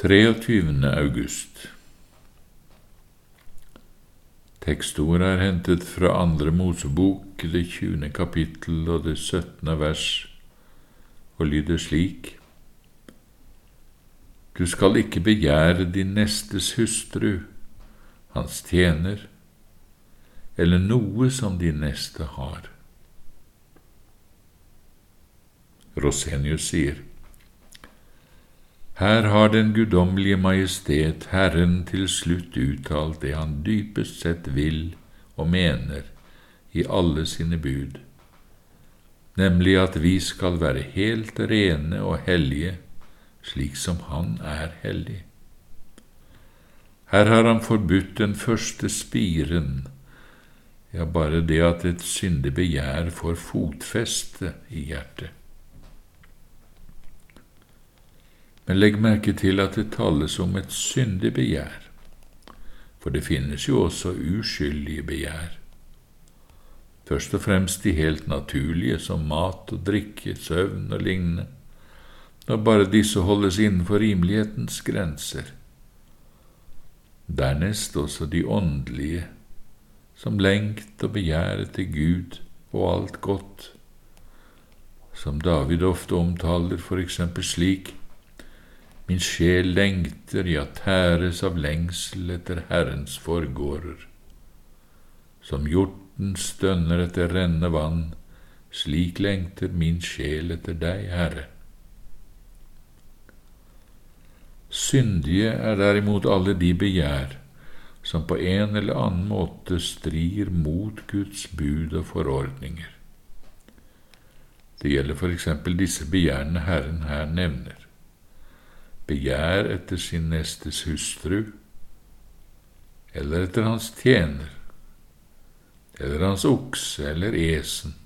23. august Tekstord er hentet fra Andre Mosebok, det 20. kapittel og det 17. vers, og lyder slik:" Du skal ikke begjære din nestes hustru, hans tjener, eller noe som din neste har. Rosenius sier, her har Den guddommelige majestet, Herren, til slutt uttalt det han dypest sett vil og mener i alle sine bud, nemlig at vi skal være helt rene og hellige, slik som Han er hellig. Her har han forbudt den første spiren, ja, bare det at et syndig begjær får fotfeste i hjertet. Men legg merke til at det tales om et syndig begjær, for det finnes jo også uskyldige begjær. Først og fremst de helt naturlige, som mat og drikke, søvn og lignende, når bare disse holdes innenfor rimelighetens grenser. Dernest også de åndelige, som lengt og begjæret til Gud og alt godt, som David ofte omtaler for eksempel slik Min sjel lengter, ja, tæres av lengsel etter Herrens forgårder. Som hjorten stønner etter renne vann, slik lengter min sjel etter deg, Herre. Syndige er derimot alle de begjær som på en eller annen måte strir mot Guds bud og forordninger. Det gjelder for eksempel disse begjærene Herren her nevner begjær etter sin nestes hustru, eller etter hans tjener, eller hans okse eller esen,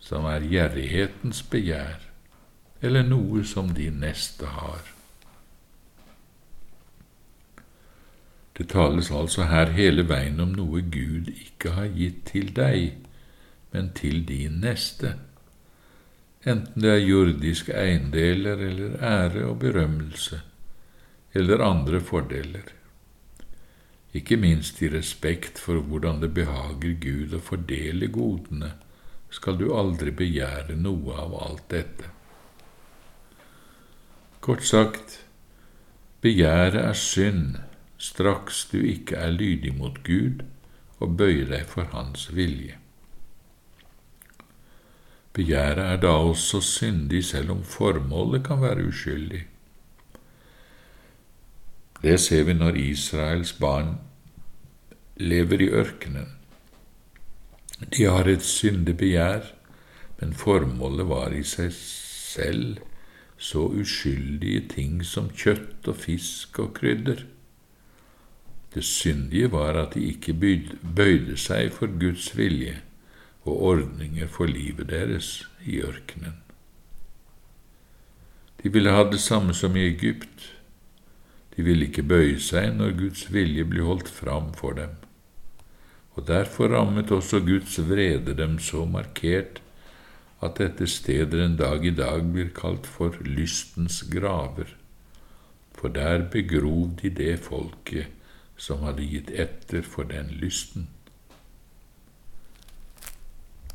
som er gjerrighetens begjær, eller noe som de neste har. Det tales altså her hele veien om noe Gud ikke har gitt til deg, men til din neste enten det er jordiske eiendeler eller ære og berømmelse eller andre fordeler. Ikke minst i respekt for hvordan det behager Gud å fordele godene, skal du aldri begjære noe av alt dette. Kort sagt, begjæret er synd straks du ikke er lydig mot Gud og bøyer deg for Hans vilje. Begjæret er da også syndig selv om formålet kan være uskyldig. Det ser vi når Israels barn lever i ørkenen. De har et syndig begjær, men formålet var i seg selv så uskyldige ting som kjøtt og fisk og krydder. Det syndige var at de ikke bøyde seg for Guds vilje og ordninger for livet deres i ørkenen. De ville ha det samme som i Egypt. De ville ikke bøye seg når Guds vilje ble holdt fram for dem. Og derfor rammet også Guds vrede dem så markert at dette stedet en dag i dag blir kalt for lystens graver, for der begrov de det folket som hadde gitt etter for den lysten.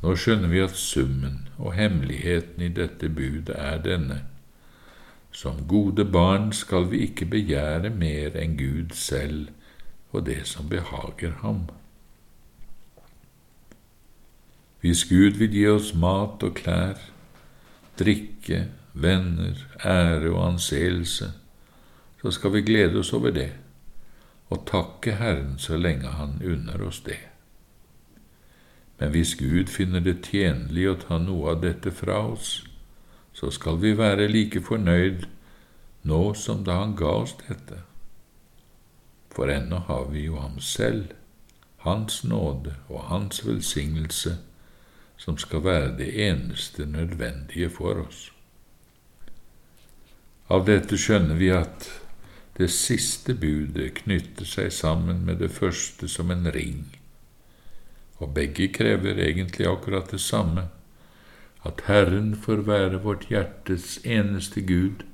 Nå skjønner vi at summen og hemmeligheten i dette budet er denne. Som gode barn skal vi ikke begjære mer enn Gud selv og det som behager ham. Hvis Gud vil gi oss mat og klær, drikke, venner, ære og anseelse, så skal vi glede oss over det og takke Herren så lenge Han unner oss det. Men hvis Gud finner det tjenlig å ta noe av dette fra oss, så skal vi være like fornøyd nå som da Han ga oss dette. For ennå har vi jo Ham selv, Hans nåde og Hans velsignelse, som skal være det eneste nødvendige for oss. Av dette skjønner vi at det siste budet knytter seg sammen med det første som en ring og begge krever egentlig akkurat det samme, at Herren får være vårt hjertes eneste Gud,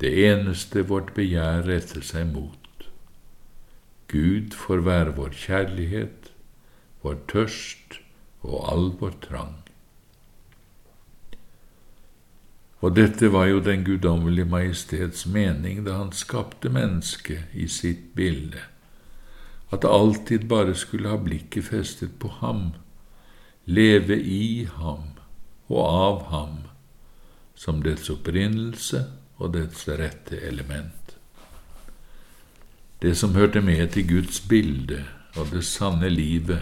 det eneste vårt begjær retter seg mot. Gud får være vår kjærlighet, vår tørst og all vår trang. Og dette var jo den guddommelige majestets mening da han skapte mennesket i sitt bilde, at det alltid bare skulle ha blikket festet på ham, leve i ham og av ham, som dets opprinnelse og dets rette element. Det som hørte med til Guds bilde og det sanne livet,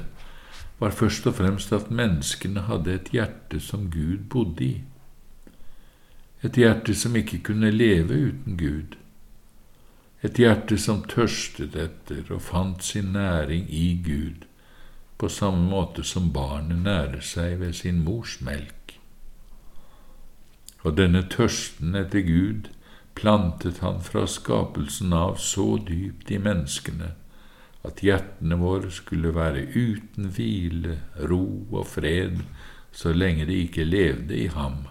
var først og fremst at menneskene hadde et hjerte som Gud bodde i, et hjerte som ikke kunne leve uten Gud, et hjerte som tørstet etter og fant sin næring i Gud, på samme måte som barnet nærer seg ved sin mors melk. Og denne tørsten etter Gud plantet han fra skapelsen av så dypt i menneskene at hjertene våre skulle være uten hvile, ro og fred så lenge de ikke levde i ham,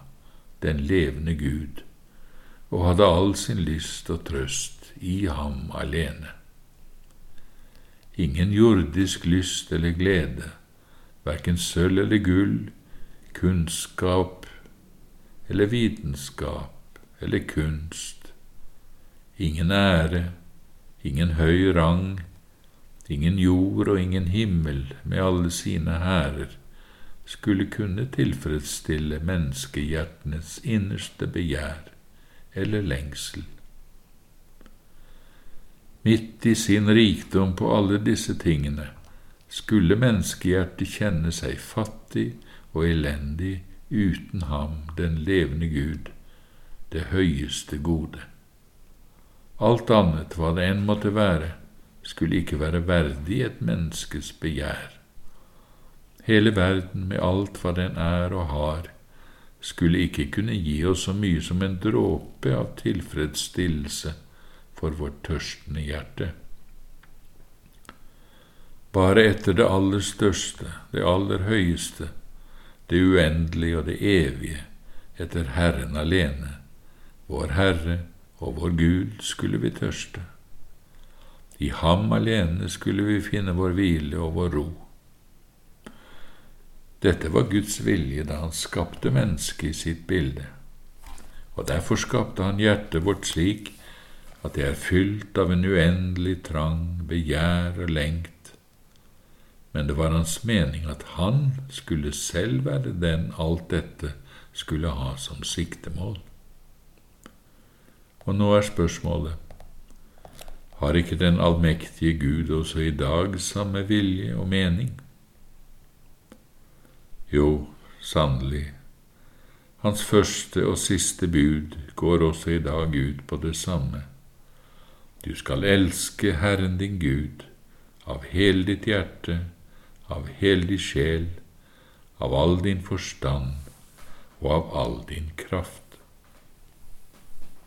den levende Gud, og hadde all sin lyst og trøst i ham alene. Ingen jordisk lyst eller glede, verken sølv eller gull, kunnskap eller vitenskap eller kunst, ingen ære, ingen høy rang, ingen jord og ingen himmel med alle sine hærer skulle kunne tilfredsstille menneskehjertenes innerste begjær eller lengsel. Midt i sin rikdom på alle disse tingene skulle menneskehjertet kjenne seg fattig og elendig uten ham, den levende Gud, det høyeste gode. Alt annet, hva det enn måtte være, skulle ikke være verdig et menneskes begjær. Hele verden med alt hva den er og har, skulle ikke kunne gi oss så mye som en dråpe av tilfredsstillelse for vårt tørstende hjerte. Bare etter det aller største, det aller høyeste, det uendelige og det evige, etter Herren alene, vår Herre og vår Gud, skulle vi tørste. I ham alene skulle vi finne vår hvile og vår ro. Dette var Guds vilje da han skapte mennesket i sitt bilde, og derfor skapte han hjertet vårt slik at det er fylt av en uendelig trang, begjær og lengt, men det var hans mening at han skulle selv være den alt dette skulle ha som siktemål. Og nå er spørsmålet har ikke den allmektige Gud også i dag samme vilje og mening? Jo, sannelig, hans første og siste bud går også i dag ut på det samme. Du skal elske Herren din Gud av hele ditt hjerte, av hele din sjel, av all din forstand og av all din kraft.